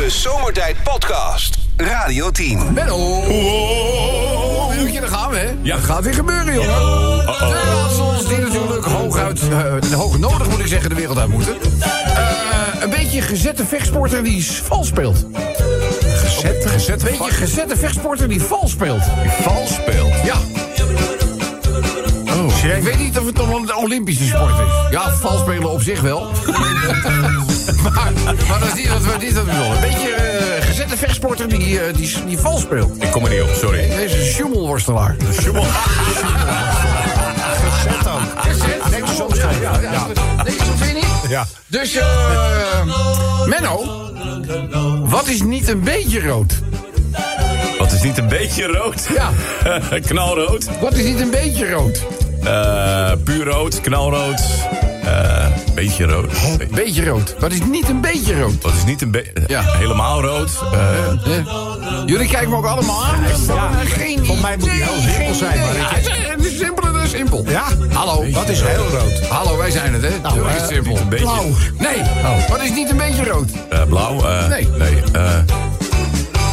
De Zomertijd Podcast. Radio 10. Menno! Oh, daar gaan we, hè? Ja. Dat gaat weer gebeuren, jongen. De raadsels die natuurlijk hooguit, eh hoog nodig moet ik zeggen, de wereld uit moeten. Eh, een beetje gezette vechtsporter die vals speelt. Gezet, gezet, Een beetje gezette vechtsporter die vals speelt. vals speelt. Ja. Ik weet niet of het nog een Olympische sport is. Ja, vals spelen op zich wel. maar, maar dat is niet wat we dit. Een beetje eh, gezette vechtsporter die, eh, die, die vals speelt. ik kom er niet op, sorry. Deze is een schummelworstelaar. Sjoemel. Gezet dan. Gezet? Nee, soms ja, ja, ja. Nee, soms weer niet. Ja. Dus, eh Menno, wat is niet een beetje rood? Wat is niet een beetje rood? Ja. knalrood. Wat is niet een beetje rood? Eh puur rood, knalrood. Eh beetje rood. Beetje rood. Wat is niet een beetje rood? Wat is niet een beetje... Ja. Helemaal rood. Eh, Eh, Jullie kijken me ook allemaal aan. Ja, geen Voor mij moet die heel simpel zijn, maar ik- Ja, Het is- simpeler dan simpel. Ja? Hallo. Wat is heel rood? Hallo, wij zijn het, hè? Nou, echt simpel. een beetje. Blauw. Nee, wat is niet een beetje rood? eh, blauw. eh, Nee. Nee. eh,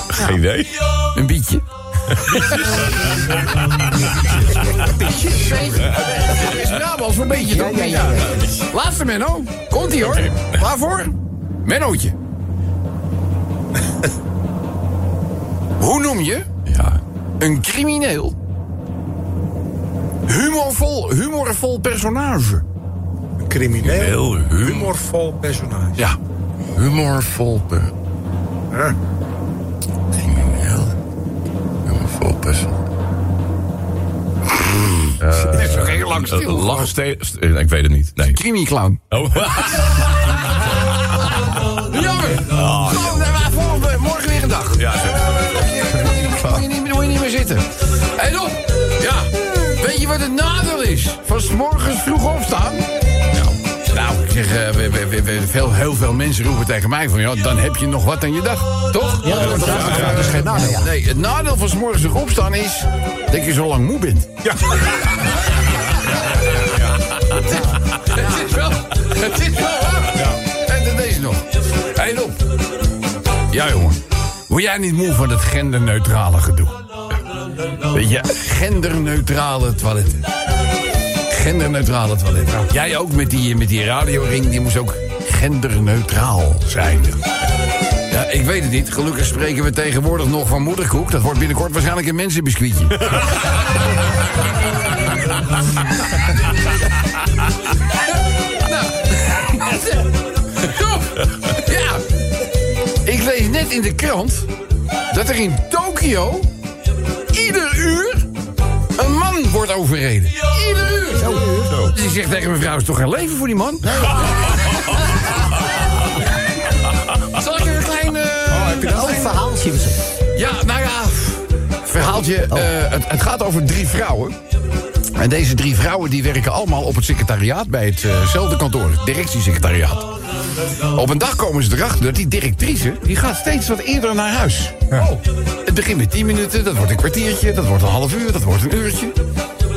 geen idee. Een bietje. Beetje. is voor een beetje, toch? Ja, Laatste Menno. Komt-ie, hoor. Waarvoor? Mennootje. Hoe noem je Ja. een crimineel humorvol, humorvol personage? Crimineel. Heel humor. Humorvol personage. Ja, humorvol per... Huh? Persoon. Dat is toch heel lang Eh, stil. Eh, Ik weet het niet. Nee. Crimi-clown. Oh. Jammer. Waren voor- morgen weer een dag. Ja. Moet je, niet, moet je niet meer zitten. En op. Ja. Weet je wat het nadeel is? Van 's morgens vroeg opstaan. Nou, ik zeg, eh, we, we, we- we- veel, heel veel mensen roepen tegen mij van... Ja, dan heb je nog wat aan je dag. Toch? Ja, dat, dat is geen nadeel. Nee, het nadeel van 's morgens vroeg opstaan is... dat je zo lang moe bent. Ja. Het is wel, het is wel waar. En dan deze nog. Hé, op. Ja, jongen. Word jij niet moe van het genderneutrale gedoe? Weet je, genderneutrale toiletten. Genderneutrale toiletten. Jij ook met die, met die radioring, die moest ook genderneutraal zijn. Ja, ik weet het niet. Gelukkig spreken we tegenwoordig nog van moederkoek. Dat wordt binnenkort waarschijnlijk een mensenbiscuitje. Ja. Ik lees net in de krant dat er in Tokio ieder uur overreden. Ieder uur. Zo. Dus ik zeg tegen mijn vrouw, is toch geen leven voor die man? Zal ik een klein... eh, Oh, een verhaaltje. ja, nou ja, verhaaltje. eh, het, het gaat over drie vrouwen. En deze drie vrouwen die werken allemaal op het secretariaat... bij hetzelfde kantoor, het directiesecretariaat. Op een dag komen ze erachter dat die directrice... die gaat steeds wat eerder naar huis. Oh, het begint met 10 minuten, dat wordt een kwartiertje... dat wordt een half uur, dat wordt een uurtje.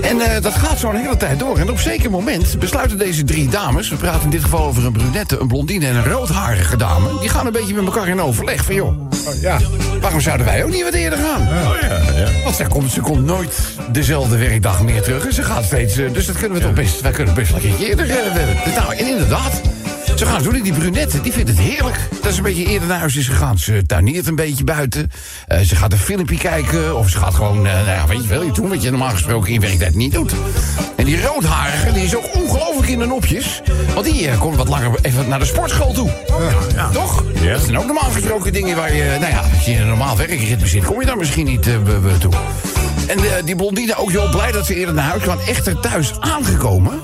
En eh, dat gaat zo'n hele tijd door. En op een zeker moment besluiten deze drie dames... we praten in dit geval over een brunette, een blondine en een roodharige dame... die gaan een beetje met elkaar in overleg van... joh, Ja. Waarom zouden wij ook niet wat eerder gaan? Oh ja, ja. Want ze komt, ze komt nooit dezelfde werkdag meer terug. En ze gaat steeds. eh, dus dat kunnen we toch best. Wij kunnen best wel een keertje eerder. we- nou, en inderdaad. Ze gaan doen. Die brunette, die vindt het heerlijk. Dat ze een beetje eerder naar huis is gegaan. Ze tuineert een beetje buiten. Eh, ze gaat een filmpje kijken. Of ze gaat gewoon, eh, nou ja, weet je wel, je doen wat je normaal gesproken in werktijd niet doet. En die roodharige, die is ook ongelooflijk in de nopjes. Want die eh, komt wat langer even naar de sportschool toe. Toch? Ja. Dat zijn ook normaal gesproken dingen waar je... Nou ja, als je in een normaal werkritme zit, kom je daar misschien niet toe. En die blondine ook heel blij dat ze eerder naar huis kwam. Echter thuis aangekomen,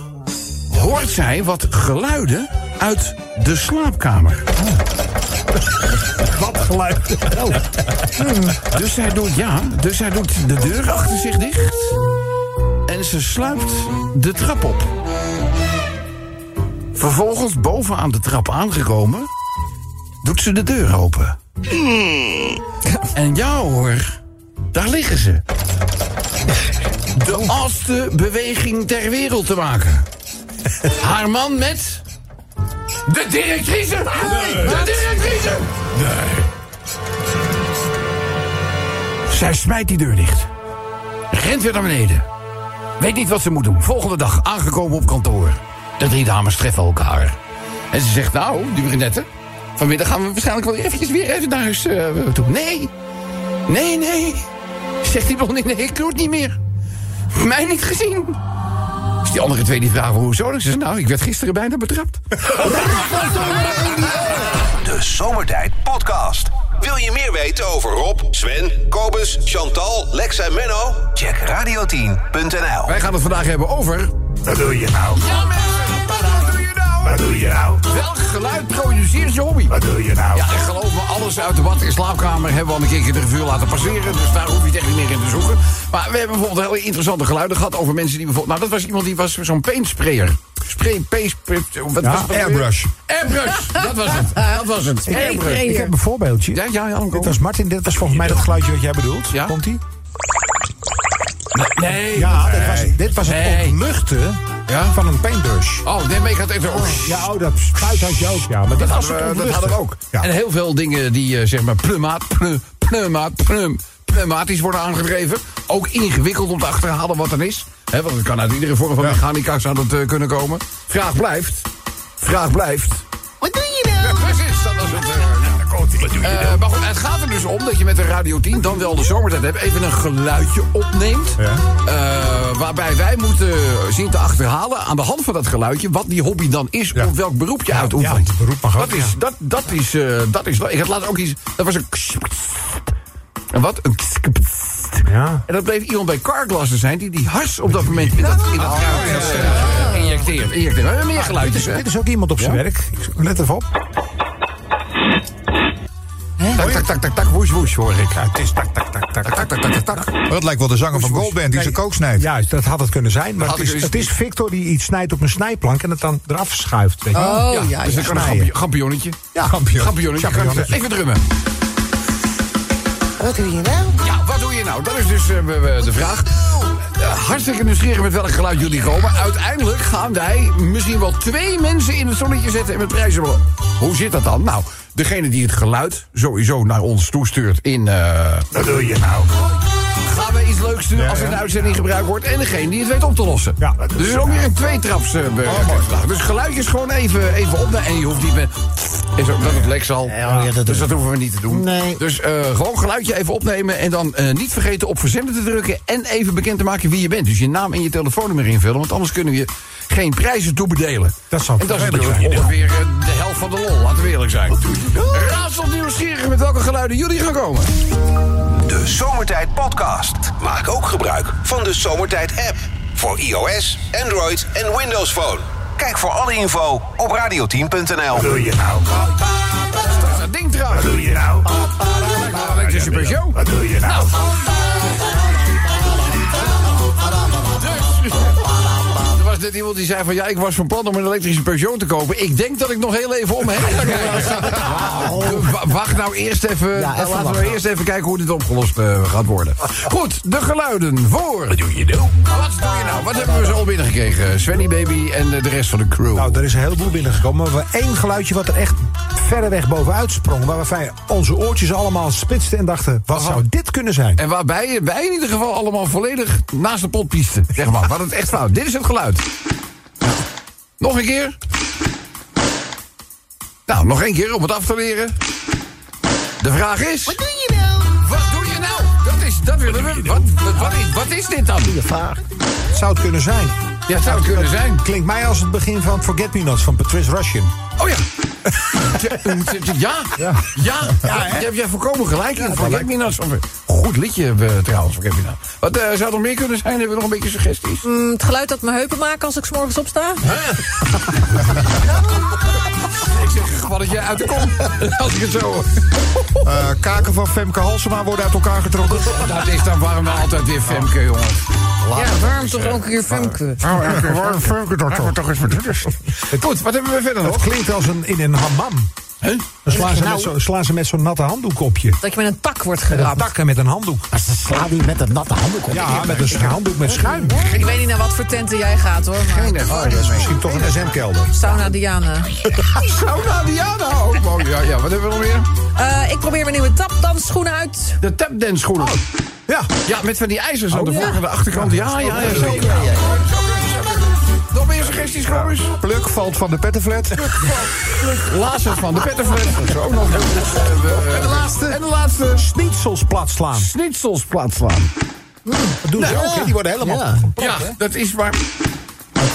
hoort zij wat geluiden uit de slaapkamer. Wat geluid. Oh. Dus zij doet, ja, dus zij doet de deur achter zich dicht. En ze sluipt de trap op. Vervolgens bovenaan de trap aangekomen, doet ze de deur open. En ja hoor, daar liggen ze. De oudste beweging ter wereld te maken. Haar man met... De directrice! De directrice! Zij smijt die deur dicht. Rent weer naar beneden. Weet niet wat ze moet doen. Volgende dag aangekomen op kantoor. De drie dames treffen elkaar. En ze zegt, nou, die brunette... vanmiddag gaan we waarschijnlijk wel eventjes weer even naar huis eh, toe. Nee, nee, nee. Zegt die blondie, nee, ik doe het niet meer. Mij niet gezien. Dus die andere twee die vragen, hoezo? Ik zeg, nou, ik werd gisteren bijna betrapt. De Zomertijd Podcast. Wil je meer weten over Rob, Sven, Kobus, Chantal, Lex en Menno? Check radio10.nl. Wij gaan het vandaag hebben over... Wat doe je nou? Ja, mensen, wat doe je nou? Welk geluid produceert je hobby? Wat doe je nou? Ja, en geloof me, alles uit de bad en slaapkamer hebben we al een keertje de revue laten passeren. Dus daar hoef je het echt niet meer in te zoeken. Maar we hebben bijvoorbeeld hele interessante geluiden gehad over mensen die bijvoorbeeld... Nou, dat was iemand die was zo'n paintsprayer. Spray, paste, wat Ja, was het airbrush. Airbrush, dat was het. Dat was het. Airbrush. Ik heb een voorbeeldje. Ja, ja, ja. Dit was Martin, dit was volgens mij dat geluidje wat jij bedoelt. Ja. Komt ie? Nee. Ja, dit was, dit was het Nee. ontluchten Ja? van een paintbrush. Oh, nee, maar ik had even... Oh, Ja, oh, dat spuit had je ook. Ja, maar Dat was hadden, we, dat ontluchten. hadden we ook. Ja. En heel veel dingen die eh, zeg maar pneumaat, pneu, pneumaat, pneum, pneumatisch worden aangedreven. Ook ingewikkeld om te achterhalen wat er is. Hè, want het kan uit iedere vorm van mechanica zou dat eh, kunnen komen. Vraag blijft. Vraag blijft. Wat doe je nou? precies, dat was het. eh, eh, maar goed, het gaat er dus om dat je met de Radio 10, dan wel de zomertijd hebt, even een geluidje opneemt. Ja. Eh, waarbij wij moeten zien te achterhalen aan de hand van dat geluidje wat die hobby dan is, Ja. of welk beroep je Ja, uitoefent. ja, beroep mag ook, dat is, dat, dat is, eh, dat is, ik had laatst ook iets, dat was een en wat? Een Ja. en dat bleef iemand bij carglassen zijn die die hars op dat moment in dat, in dat eh, injecteert. injecteert. We hebben meer geluidjes? Dit is ook iemand op zijn werk. Let even op. Tak, tak, tak, tak, tak, woes, woes, hoor ik. Ja, het is tak, tak, tak, tak. Tak, tak, tak, tak, tak. Dat lijkt wel de zanger van Goldband die zijn kook snijdt. Juist, dat had het kunnen zijn. Maar het is, ik- het is Victor die iets snijdt op een snijplank en het dan eraf schuift. Weet je? Oh, Ja, dus ik kan een champignonnetje. Ja, kampioen. Champignonnetje. Even drummen. Wat doe je nou? Ja, wat doe je nou? Dat is dus eh, de vraag. Eh, hartstikke nieuwsgierig met welk geluid jullie komen. Uiteindelijk gaan wij misschien wel twee mensen in het zonnetje zetten en met prijzen. Hoe zit dat dan? Nou, degene die het geluid sowieso naar ons toestuurt in... eh, Wat doe je nou? Gaan we iets leuks doen als er in de uitzending gebruikt wordt. En degene die het weet op te lossen. Ja. dus er is ook weer een tweetraps. eh, be- vandaag. dus geluidjes gewoon even, even op. En je hoeft niet met... Is ook, dat het lek zal. ja, dat dus dat hoeven we niet te doen. Nee. Dus eh, gewoon geluidje even opnemen. En dan eh, niet vergeten op verzenden te drukken. En even bekend te maken wie je bent. Dus je naam en je telefoonnummer invullen. Want anders kunnen we je geen prijzen toebedelen. Dat zou En dat is natuurlijk zijn. ongeveer de helft van de lol. Laten we eerlijk zijn. Raadsel nieuwsgierig met welke geluiden jullie gaan komen. De Zomertijd Podcast. Maak ook gebruik van de Zomertijd app. Voor iOS, Android en Windows Phone. Kijk voor alle info op radio10.nl. Wat doe je nou? Dat is dat ding trouwens. Wat doe je nou? Peugeot. Wat doe je nou? Net iemand die zei van... ja, ik was van plan om een elektrische Peugeot te kopen. Ik denk dat ik nog heel even om me heen ga kijken. Wa- Wacht nou eerst even. Ja, even laten we eerst even kijken hoe dit opgelost eh, gaat worden. Goed, de geluiden voor... Wat doe je nou? Wat doe je nou? Wat hebben we zo al binnengekregen? Svenny Baby en de rest van de crew. Nou, er is een heleboel binnengekomen. Maar we één geluidje wat er echt verreweg bovenuit sprong. Waar wij onze oortjes allemaal spitsten en dachten... wat Aha. zou dit kunnen zijn? En waarbij wij in ieder geval allemaal volledig naast de pot piesten. Zeg maar, wat het echt fout. Dit is het geluid. Nog een keer. Nou, nog één keer om het af te leren. De vraag is... Wat doe je nou? Wat doe je nou? Dat is... Dat willen we... Wat, wat, wat, is, wat is dit dan? Vraag. Zou het kunnen zijn? Ja, het zou het kunnen zijn. Klinkt mij als het begin van Forget Me Not van Patrice Russian. Oh ja. Ja, ja, ja. Daar heb jij voorkomen gelijk in. Goed liedje eh, trouwens, Forget Me Not. Wat eh, zou er meer kunnen zijn? Hebben we nog een beetje suggesties? Mm, Het geluid dat mijn heupen maken als ik 's morgens opsta. Ik zeg gewoon dat jij uit de kom. Als ik het zo hoor. Eh, kaken van Femke Halsema worden uit elkaar getrokken. Dat is dan waarom nou altijd weer Femke, jongens. Ja, waarom toch ook een keer Femke? Waarom Femke dat toch? toch eens met rust. Goed, wat hebben we verder Het nog? klinkt als een, in een hammam. Huh? Dan slaan ze, Nou. met zo, slaan ze met zo'n natte handdoek op je. Dat je met een tak wordt geramd. Takken met een handdoek. Sla die met een natte handdoek op. Ja, met een handdoek met schuim. Ik weet niet naar wat voor tenten jij gaat hoor. Maar Geen ervaring. Dat is misschien toch een SM-kelder. sauna Diana. Sauna Diana ook. Oh, ja, ja, wat hebben we nog meer? Eh, ik probeer mijn nieuwe tapdansschoenen uit. De tapdance schoenen. Ja. Ja, met van die ijzers aan de ja. voor- en de achterkant. Ja, ja, ja, zeker. Nog meer suggesties, Gommers? Pluk valt van de pettenflat. Laatste van de pettenfles. Dat is ook nog. Eh, En de laatste. En de laatste. Schnitzels plat slaan. Schnitzels plat slaan. Dat doen ze ook, hè? Die worden helemaal... Ja. Ja, dat is waar.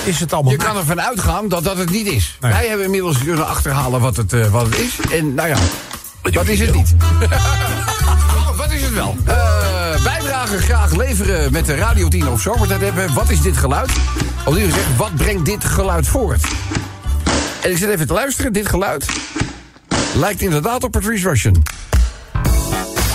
Is het allemaal... Je kan ervan uitgaan dat dat het niet is. Nee. Wij hebben inmiddels kunnen achterhalen wat het, eh, wat het is. En nou ja, dat is het niet. Oh, wat is het wel? Eh bijdragen graag leveren met de Radio 10 of Zomertijd hebben. Wat is dit geluid? Of liever gezegd, wat brengt dit geluid voort? En ik zit even te luisteren. Dit geluid lijkt inderdaad op Patrice Russian.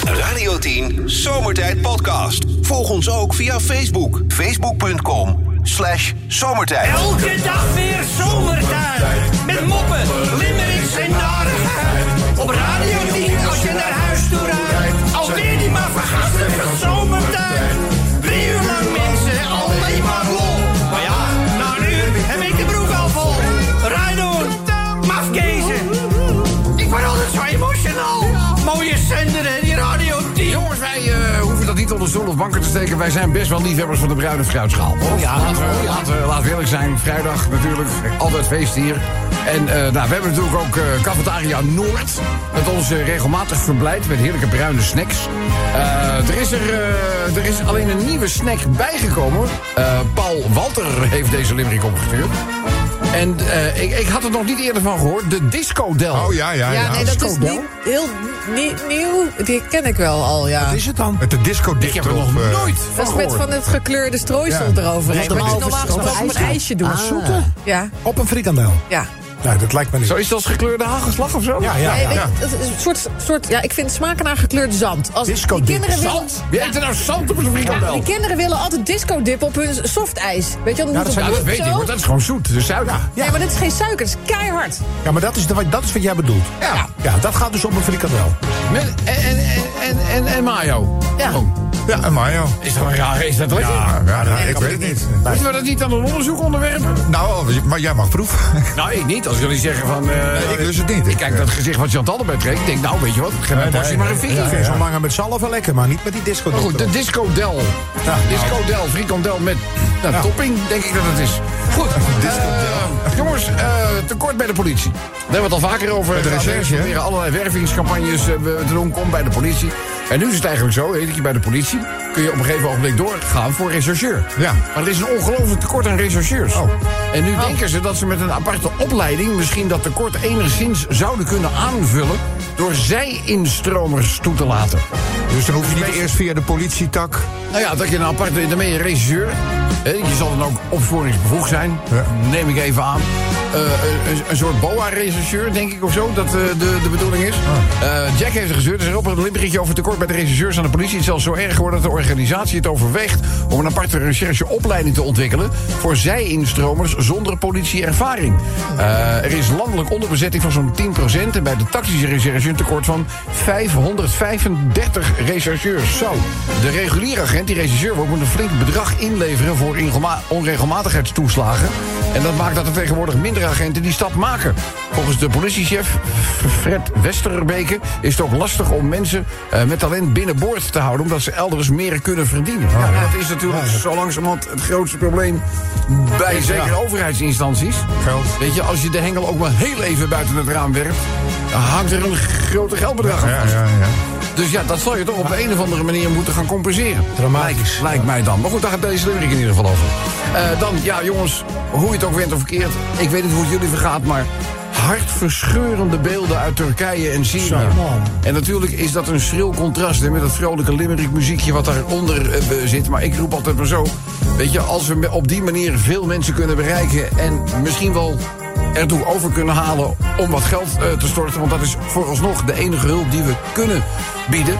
Radio 10 Zomertijd Podcast. Volg ons ook via Facebook. Facebook.com slash zomertijd. Elke dag weer zomertijd. Met moppen, limmerings en narigheid. Op Radio dat niet onder stoel of banken te steken. Wij zijn best wel liefhebbers van de bruine fruitschaal. Oh ja. Laten we, laten, we, laten we eerlijk zijn. Vrijdag natuurlijk. Altijd feest hier. En eh, nou, we hebben natuurlijk ook eh Cafetaria Noord. Met ons eh, regelmatig verblijdt met heerlijke bruine snacks. Er, is er, er is alleen een nieuwe snack bijgekomen. Paul Walter heeft deze limerick opgestuurd. En eh, ik, ik had er nog niet eerder van gehoord. De Disco Del. Oh ja, ja, ja. Ja, nee, dat is niet heel nie- nieuw. Die ken ik wel al, ja. Wat is het dan? Met de disco Ik heb er nog nooit van Dat is met van het gekleurde strooisel Ja. eroverheen. Dat is Wat je een normaal gesproken op een ijsje doet. Ah. Zoete? Ja, Op een frikandel. ja. Nee, dat lijkt me niet. Zo is het als gekleurde hagelslag of zo? Ja, ja, Nee, ja. weet je, het is een soort, soort, ja, ik vind smaken naar gekleurd zand. Als Disco die dip. kinderen willen, Zand? Wie eet er nou zand op een frikandel? die kinderen willen altijd disco dip op hun softijs. Weet je, dan Ja, moet dat zijn- Ja, dat weet ik, maar dat is gewoon zoet. Dus suiker. Nee, maar dit is geen suiker, het is keihard. Ja, maar dat is, de, dat is wat jij bedoelt. Ja. Ja, dat gaat dus op een frikandel. Met, en, en, en, en, en mayo. Ja. Gewoon. Ja, en Mayo. Is dat, raar? is dat lekker? Ja, ja, nou, ik weet het niet. Moeten we dat niet aan een onderzoek onderwerpen? Nou, maar jij mag proeven. Nou, ik niet. Als jullie zeggen van... eh, ik lust het niet. Ik kijk dat gezicht wat Chantal erbij trekt. Ik denk, nou, weet je wat? Geef Nee, nee, maar een nee. fikkie. Ik vind zo'n lange met zalf wel lekker, maar niet met die disco. Maar goed, de Disco Del. Disco Del, frikandel met nou, topping, denk ik dat het is. Goed, eh, jongens, eh, tekort bij de politie. Daar hebben we het al vaker over. Bij de recherche, We hè? proberen allerlei wervingscampagnes te doen. Kom bij de politie. En nu is het eigenlijk zo, weet je, bij de politie... kun je op een gegeven ogenblik doorgaan voor rechercheur. Ja. Maar er is een ongelooflijk tekort aan rechercheurs. Oh. En nu denken ze dat ze met een aparte opleiding... misschien dat tekort enigszins zouden kunnen aanvullen... door zij-instromers toe te laten. Dus dan hoef je niet eerst via de politietak. Nou ja, dat je een aparte, dan ben je regisseur. Hè, Je zal dan ook opsporingsbevoegd zijn, Ja. neem ik even aan. Eh, een, een soort boa-regisseur, denk ik of zo, dat eh, de, de bedoeling is. Ah. Eh, Jack heeft er gezeurd, er is op een limmertje over tekort bij de regisseurs aan de politie. Het is zelfs zo erg geworden dat de organisatie het overweegt om een aparte rechercheopleiding te ontwikkelen voor zij-instromers zonder politieervaring. Er is landelijk onderbezetting van zo'n 10% en bij de tactische recherche een tekort van 535 rechercheurs. Zo. De reguliere agent, die rechercheur wordt, moet een flink bedrag inleveren voor onregelmatigheidstoeslagen. En dat maakt dat er tegenwoordig minder agenten die stap maken. Volgens de politiechef Fred Westerbeke is het ook lastig om mensen eh, met talent binnenboord te houden, omdat ze elders meer kunnen verdienen. ja, dat is natuurlijk zo langzamerhand het grootste probleem bij zekere overheidsinstanties. Geld. Weet je, als je de hengel ook maar heel even buiten het raam werpt, dan hangt er een grote geldbedrag aan Ja, vast. Dus ja, dat zal je toch op de een of andere manier moeten gaan compenseren. Dramatisch. Lijkt, mij dan. Maar goed, daar gaat deze limerick in ieder geval over. Eh, dan, ja jongens, hoe je het ook went of verkeerd. Ik weet niet hoe het jullie vergaat, maar hartverscheurende beelden uit Turkije en Syrië. En natuurlijk is dat een schril contrast hè, met het vrolijke limerick muziekje wat daaronder eh, zit. Maar ik roep altijd maar zo. Weet je, als we op die manier veel mensen kunnen bereiken en misschien wel ertoe over kunnen halen om wat geld eh, te storten. Want dat is vooralsnog de enige hulp die we kunnen bieden.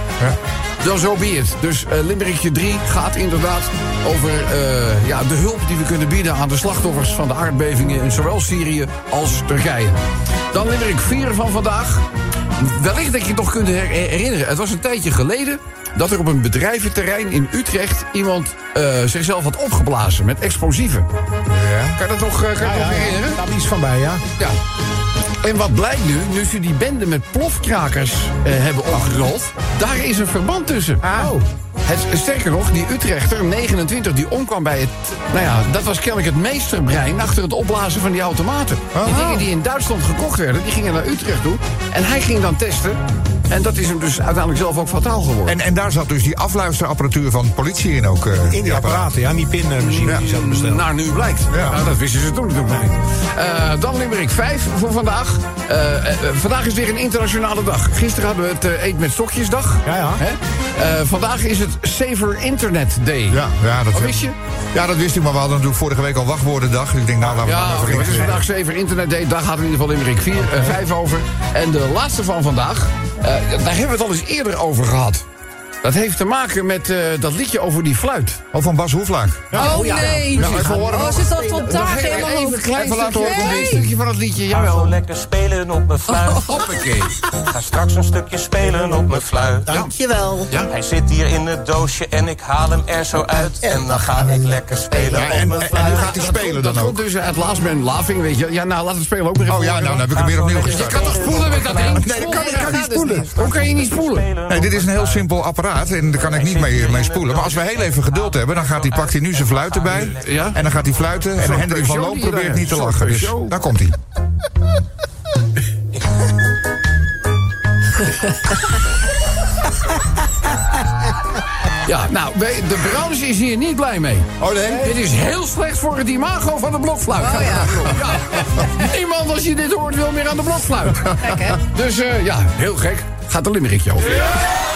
Dan zo be it. Dus eh Limerickje 3 gaat inderdaad over eh, ja, de hulp die we kunnen bieden aan de slachtoffers van de aardbevingen in zowel Syrië als Turkije. Dan Limerick 4 van vandaag. Wellicht dat je het nog kunt her- herinneren. Het was een tijdje geleden dat er op een bedrijventerrein in Utrecht iemand eh, zichzelf had opgeblazen met explosieven. Ja. Kan je dat nog, eh, kan je dat nog herinneren? Daar is iets van bij, ja. Ja. En wat blijkt nu, nu ze die bende met plofkrakers eh, hebben opgerold... daar is een verband tussen. Oh. Het, sterker nog, die Utrechter, 29, die omkwam bij het... Nou ja, dat was kennelijk het meesterbrein achter het opblazen van die automaten. Die dingen die in Duitsland gekocht werden, die gingen naar Utrecht toe. En hij ging dan testen. En dat is hem dus uiteindelijk zelf ook fataal geworden. En, en daar zat dus die afluisterapparatuur van de politie in ook. eh, In die apparaten, ja, die pinmachine Ja. die ze hadden besteld. Nou, nu blijkt. Ja. Nou, dat wisten ze toen natuurlijk nog niet. Eh, dan Limerick 5 voor vandaag. Eh, vandaag is weer een internationale dag. Gisteren hadden we het eh, Eet met Stokjesdag. Ja, ja. Hè? Eh, vandaag is het Saver Internet Day. Ja, ja, dat wist je? Ja, dat wist ik, maar we hadden natuurlijk vorige week al wachtwoordendag. Dus ik denk, nou, laten we Ja, maar even het is vandaag Saver Internet Day. Daar gaat in ieder geval Limerick 4, eh 5 over. En de laatste van vandaag, daar hebben we het al eens eerder over gehad. Dat heeft te maken met eh, dat liedje over die fluit. Oh, van Bas Hoeflaak. Oh nee. Nou, even horen. Oh, zit dat vandaag helemaal even, een klein Even laten stukje, horen. een stukje van het liedje, Ga zo jawel. lekker spelen op mijn fluit. Hoppakee. Ga straks een stukje spelen op mijn fluit. Dankjewel. Hij zit hier in het doosje en ik haal hem er zo uit. En dan ga ik lekker spelen Ja, op mijn en, en fluit. nu gaat hij spelen dat dan komt ook. dus uit Last Man Laughing, weet je. Ja, nou, laat het spelen ook nog even Oh ja, nou, dan heb ik hem weer opnieuw Je gestart. kan toch spoelen met dat ding? Nee, dat kan, ik kan niet spoelen. Hoe kan je niet spoelen? Nee, dit is een heel simpel apparaat en daar kan ik niet mee, mee spoelen. Maar als we heel even geduld hebben, dan gaat hij, pakt hij nu zijn fluit erbij. Ja. En dan gaat hij fluiten. En Hendrik van Loon probeert niet te lachen. Dus daar komt hij. Ja, nou, de Browns is hier niet blij mee. Oh nee? Dit is heel slecht voor het imago van de blokfluit. Oh, ja. Ja. Niemand als je dit hoort wil meer aan de blokfluit. Kijk, hè? Dus eh, ja, heel gek. Gaat de limmerikje over. Maar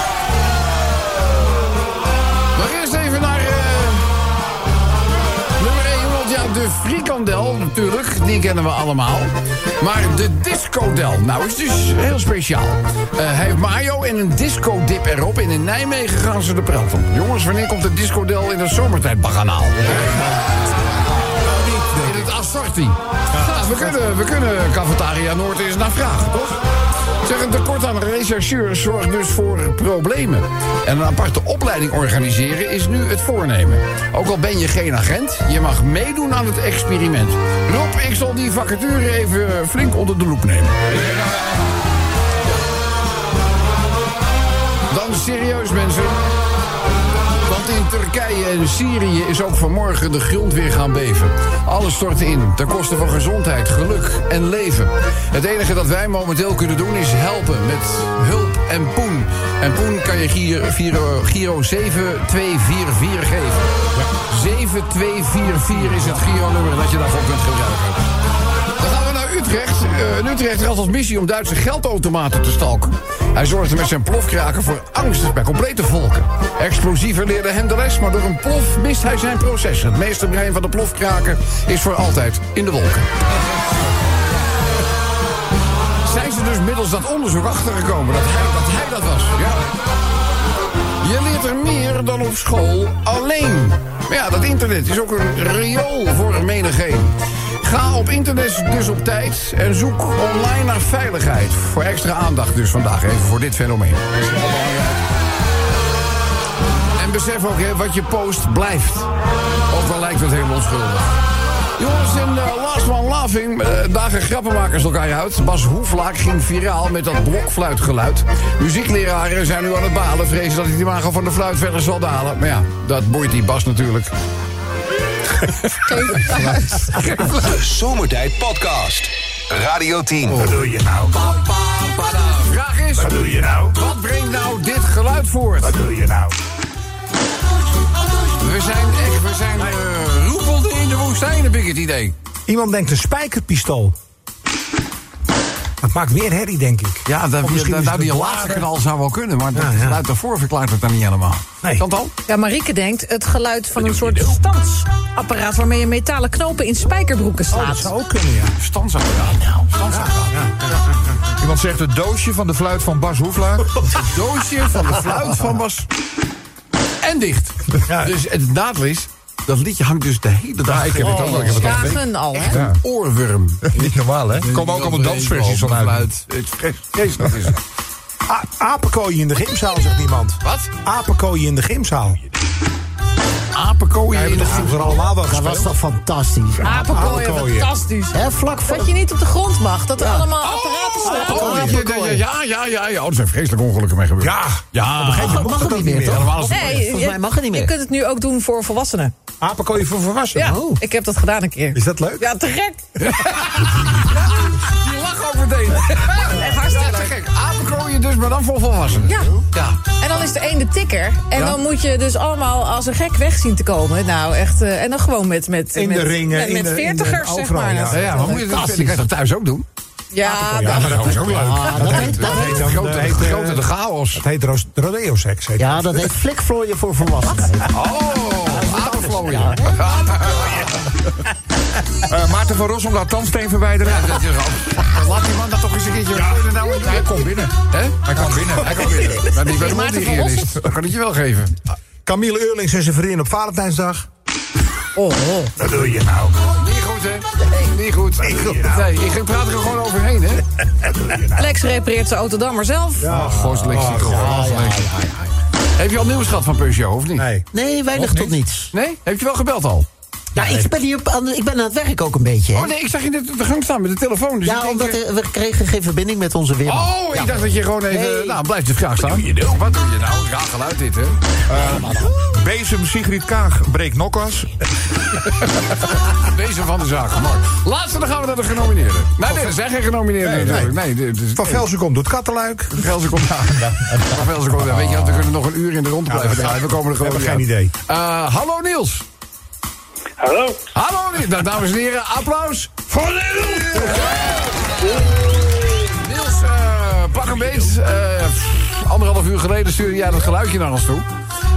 de frikandel natuurlijk, die kennen we allemaal. Maar de discodel, nou is dus heel speciaal. Eh, hij heeft mayo en een discodip erop. En in Nijmegen gaan ze de prelt. Jongens, wanneer komt de discodel in het zomertijdbaganaal? In het assorti. Nou, we, kunnen, we kunnen Cafetaria Noord eens naar vragen, toch? Zeg, een tekort aan rechercheurs zorgt dus voor problemen. En een aparte opleiding organiseren is nu het voornemen. Ook al ben je geen agent, je mag meedoen aan het experiment. Rob, ik zal die vacature even flink onder de loep nemen. Dan serieus, mensen. Turkije en Syrië is ook vanmorgen de grond weer gaan beven. Alles stort in, ten koste van gezondheid, geluk en leven. Het enige dat wij momenteel kunnen doen is helpen met hulp en poen. En poen kan je Giro, Giro 7244 geven. 7244 is het Giro-nummer dat je daarvoor kunt gebruiken. Utrecht. Utrechter had als missie om Duitse geldautomaten te stalken. Hij zorgde met zijn plofkraken voor angst bij complete volken. Explosieven leerde hem de les, maar door een plof mist hij zijn proces. Het meesterbrein van de plofkraken is voor altijd in de wolken. Zijn ze dus middels dat onderzoek achtergekomen dat hij dat, hij dat was? Ja. Je leert er meer dan op school alleen. Maar ja, dat internet is ook een riool voor een menigeen. Ga op internet dus op tijd en zoek online naar veiligheid. Voor extra aandacht dus vandaag even voor dit fenomeen. En besef ook, hè, wat je post blijft. Ook al lijkt het helemaal onschuldig. Jongens, in uh, Last One Laughing uh, dagen grappenmakers elkaar uit. Bas Hoeflaak ging viraal met dat blokfluitgeluid. Muziekleraren zijn nu aan het balen. Vrezen dat hij die imago van de fluit verder zal dalen. Maar ja, dat boeit die Bas natuurlijk. De Zomertijd Podcast. Radio 10. Wat doe je nou? Vraag is, Wat doe je nou? wat brengt nou dit geluid voort? Wat doe je nou? We zijn echt, we zijn uh, roepelden in de woestijn, heb ik het idee. Iemand denkt een spijkerpistool. Dat maakt meer herrie, denk ik. Ja, dat, Of misschien dat- nou, het die laatste blader. knal zou wel kunnen, maar Ja, ja. geluid daarvoor verklaart het dan niet helemaal. Nee. Chantal? Ja, Marieke denkt het geluid van een soort standsapparaat... waarmee je metalen knopen in spijkerbroeken Oh, dat slaat. zou ook kunnen, ja. Standsapparaat. Nou, standsapparaat. Iemand zegt het doosje van de fluit van Bas Hoeflaak. Het doosje van de fluit van Bas. En dicht. Ja. Dus het nadeel is, dat liedje hangt dus de hele dag. ik heb het ook al. Ik heb het al een Dagen al, hè? Een oorworm. Niet normaal, hè? Er komen ook allemaal dansversies van uit. Fluit. Het vreselijk is het. Apenkooien in de gymzaal, zegt iemand. Wat? Apenkooien in de gymzaal. apenkooien in de vroeger allemaal Dat was toch fantastisch. Apenkooien, Apenkooien. fantastisch. Hè, vlak voor Dat je niet op de grond mag. Dat er allemaal Oh, apparaten staan. oh, dat je- ja, ja, ja, ja. Oh, er zijn vreselijke ongelukken mee gebeurd. Ja. Ja, Op een gegeven moment mag het niet meer, Nee, Volgens mij mag het niet Je meer. kunt het nu ook doen voor volwassenen. Apenkooien voor volwassenen. Ja, Oh. ik heb dat gedaan een keer. Is dat leuk? Ja, te gek. Die lach over meteen. Echt hartstikke Te gek. Apenkooien dus, maar dan voor volwassenen. Ja. Ja. En dan is de een de tikker. En Ja. dan moet je dus allemaal als een gek weg zien te komen. Nou, echt. eh, en dan gewoon met, met, In de met, ringen, met, in met de- in de- veertigers, zeg maar. ja. Dat Ja, ja, maar moet je dat, dat dat thuis ook doen? Ja, Ja, maar dat is ook leuk. Dat heet, dat Grote, dat heet, eh, grote de chaos. Het heet ro- rodeo-seks. heet ja, dat heet flikvlooien voor volwassenen. Oh, apenvlooien. Eh, Maarten van Rossum laat tandsteen verwijderen. Ja, dat is al- Laat die man dat toch eens een keertje... Ja, nou, Hij komt binnen. Hè? Hij komt binnen. Hij kan binnen. Maar niet bij de mondhygiënist. Dat kan ik je wel geven. Camille Eurlings en zijn vriendin op Valentijnsdag. Oh, oh. Wat doe je nou? Niet goed, hè? Nee, niet goed. Nee, ik praat er gewoon overheen, hè? Lex repareert zijn auto dan maar zelf. Ja, Lexie toch. Lexie. Heb je al nieuws gehad van Peugeot, of niet? Nee. Nee, weinig tot niets. Nee? Heb je wel gebeld al? Ja, ik ben, hier, aan, ik ben aan het werk ook een beetje. hè. Oh nee, ik zag je net op de gang staan met de telefoon. Dus ja, denk, omdat eh, we kregen geen verbinding met onze weerman. Oh, ik dacht dat je gewoon even... Nee. Nou, blijf dus graag staan. Wat doe je nou? Ja, geluid dit, hè? Bezem Sigrid Kaag breekt nokkas. Deze van de zaak. Mooi. Laatste, dan gaan we naar de genomineerden. Nee, nee, er zijn geen genomineerden Nee, natuurlijk. Nee, dit is... Van Velsen komt doet Kattenluik. Van Velsen komt aan. Van Velsen komt aan. Weet je wat, we kunnen nog een uur in de rond blijven draaien. We komen er we gewoon geen idee. Eh, hallo Niels. Hallo. Hallo dames en heren, applaus voor Niels. Niels, eh, pak een beet. Eh, anderhalf uur geleden stuurde jij dat geluidje naar ons toe.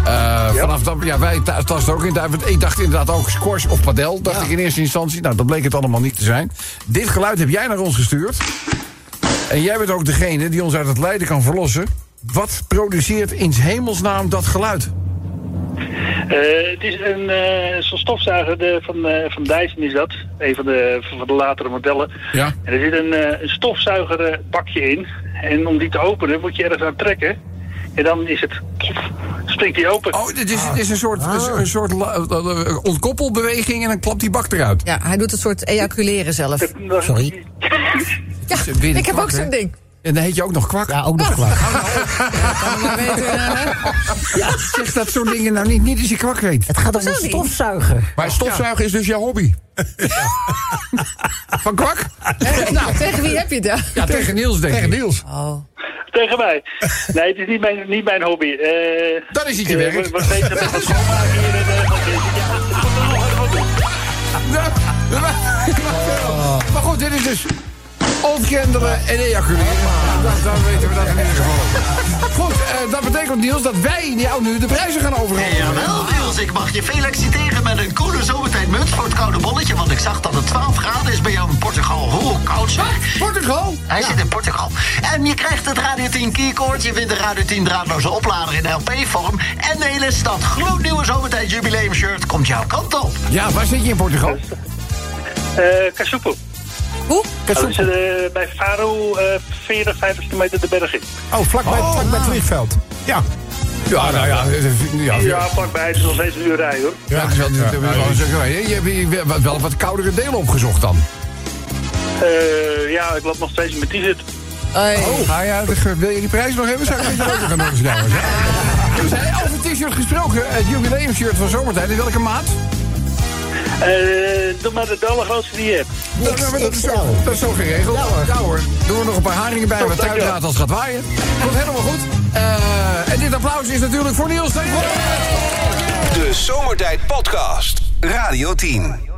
Eh, Vanaf dat, ja, wij ta- tasten ook in. Ik dacht inderdaad ook squash of padel, dacht ik in eerste instantie. Nou, dat bleek het allemaal niet te zijn. Dit geluid heb jij naar ons gestuurd. En jij bent ook degene die ons uit het lijden kan verlossen. Wat produceert in hemelsnaam dat geluid? Eh, het is een eh, zo'n stofzuiger de, van, eh, van Dyson is dat. Een van de, van de latere modellen. Ja. En er zit een, eh, een stofzuigerbakje in. En om die te openen moet je ergens aan trekken. En dan is het... Springt die open. Oh, dit is, dit is een soort, een, een soort la- ontkoppelbeweging en dan klapt die bak eruit. Ja, hij doet een soort ejaculeren zelf. Sorry. Ja, ik heb ook zo'n ding. En dan heet je ook nog kwak. Ja, ook nog weten. eh, Ja, zeg dat soort dingen nou niet, niet als je kwak weet. Het gaat om een stofzuiger. Maar stofzuigen is dus jouw hobby. Van kwak? nou, tegen wie heb je het dan? Ja, tegen Niels denk ik. Niels. Oh. Tegen mij. Nee, het is niet mijn, niet mijn hobby. Eh, Dan is het je eh, werk. we- We weten met wat schoonmaken hier. en, eh, wat- ja, Ja, Maar goed, dit is dus ontkendelen en ejaculeren. Dan, dan weten we dat in ieder geval. Goed, eh, dat betekent Niels dat wij jou nu de prijzen gaan overhandigen. Jawel, Niels, ik mag je feliciteren met een coole zomertijdmuts voor het koude bolletje. Want ik zag dat het 12 graden is bij jou in Portugal. Hoe koud zeg. Portugal? Hij zit in Portugal. En je krijgt het Radio 10 keycord. Je vindt de Radio 10 draadloze oplader in LP-vorm. En de hele stad gloednieuwe zomertijd jubileumshirt komt jouw kant op. Ja, waar zit je in Portugal? eh Kasupo. Hoe? Dat is eh, bij Faro eh 40, 50 kilometer de berg in. Oh, vlakbij, vlakbij het vliegveld. Ja. Ja, nou ja. eh, Ja, Ja, vlakbij. Het is nog steeds een uur rijden hoor. Ja, dat is wel, dat zeggen. Je hebt wel- wel wat koudere delen opgezocht dan. Eh, ja, ik loop nog steeds in mijn t-shirt. Hey. Oh, nou ja, wil je die prijs nog hebben? Zou ook nog gaan doen, jongens. Dus, hè, over t-shirt gesproken, het jubileumshirt van zomertijd. In welke maat? Eh, doe maar de allergrootste die je hebt. Dat, dat, is zo, dat is zo geregeld. Ja hoor. Doen we nog een paar haringen bij, wat dankjewel. tuinraad als het gaat waaien. Komt helemaal goed. Eh, en dit applaus is natuurlijk voor Niels. De Zomertijd Podcast. Radio 10.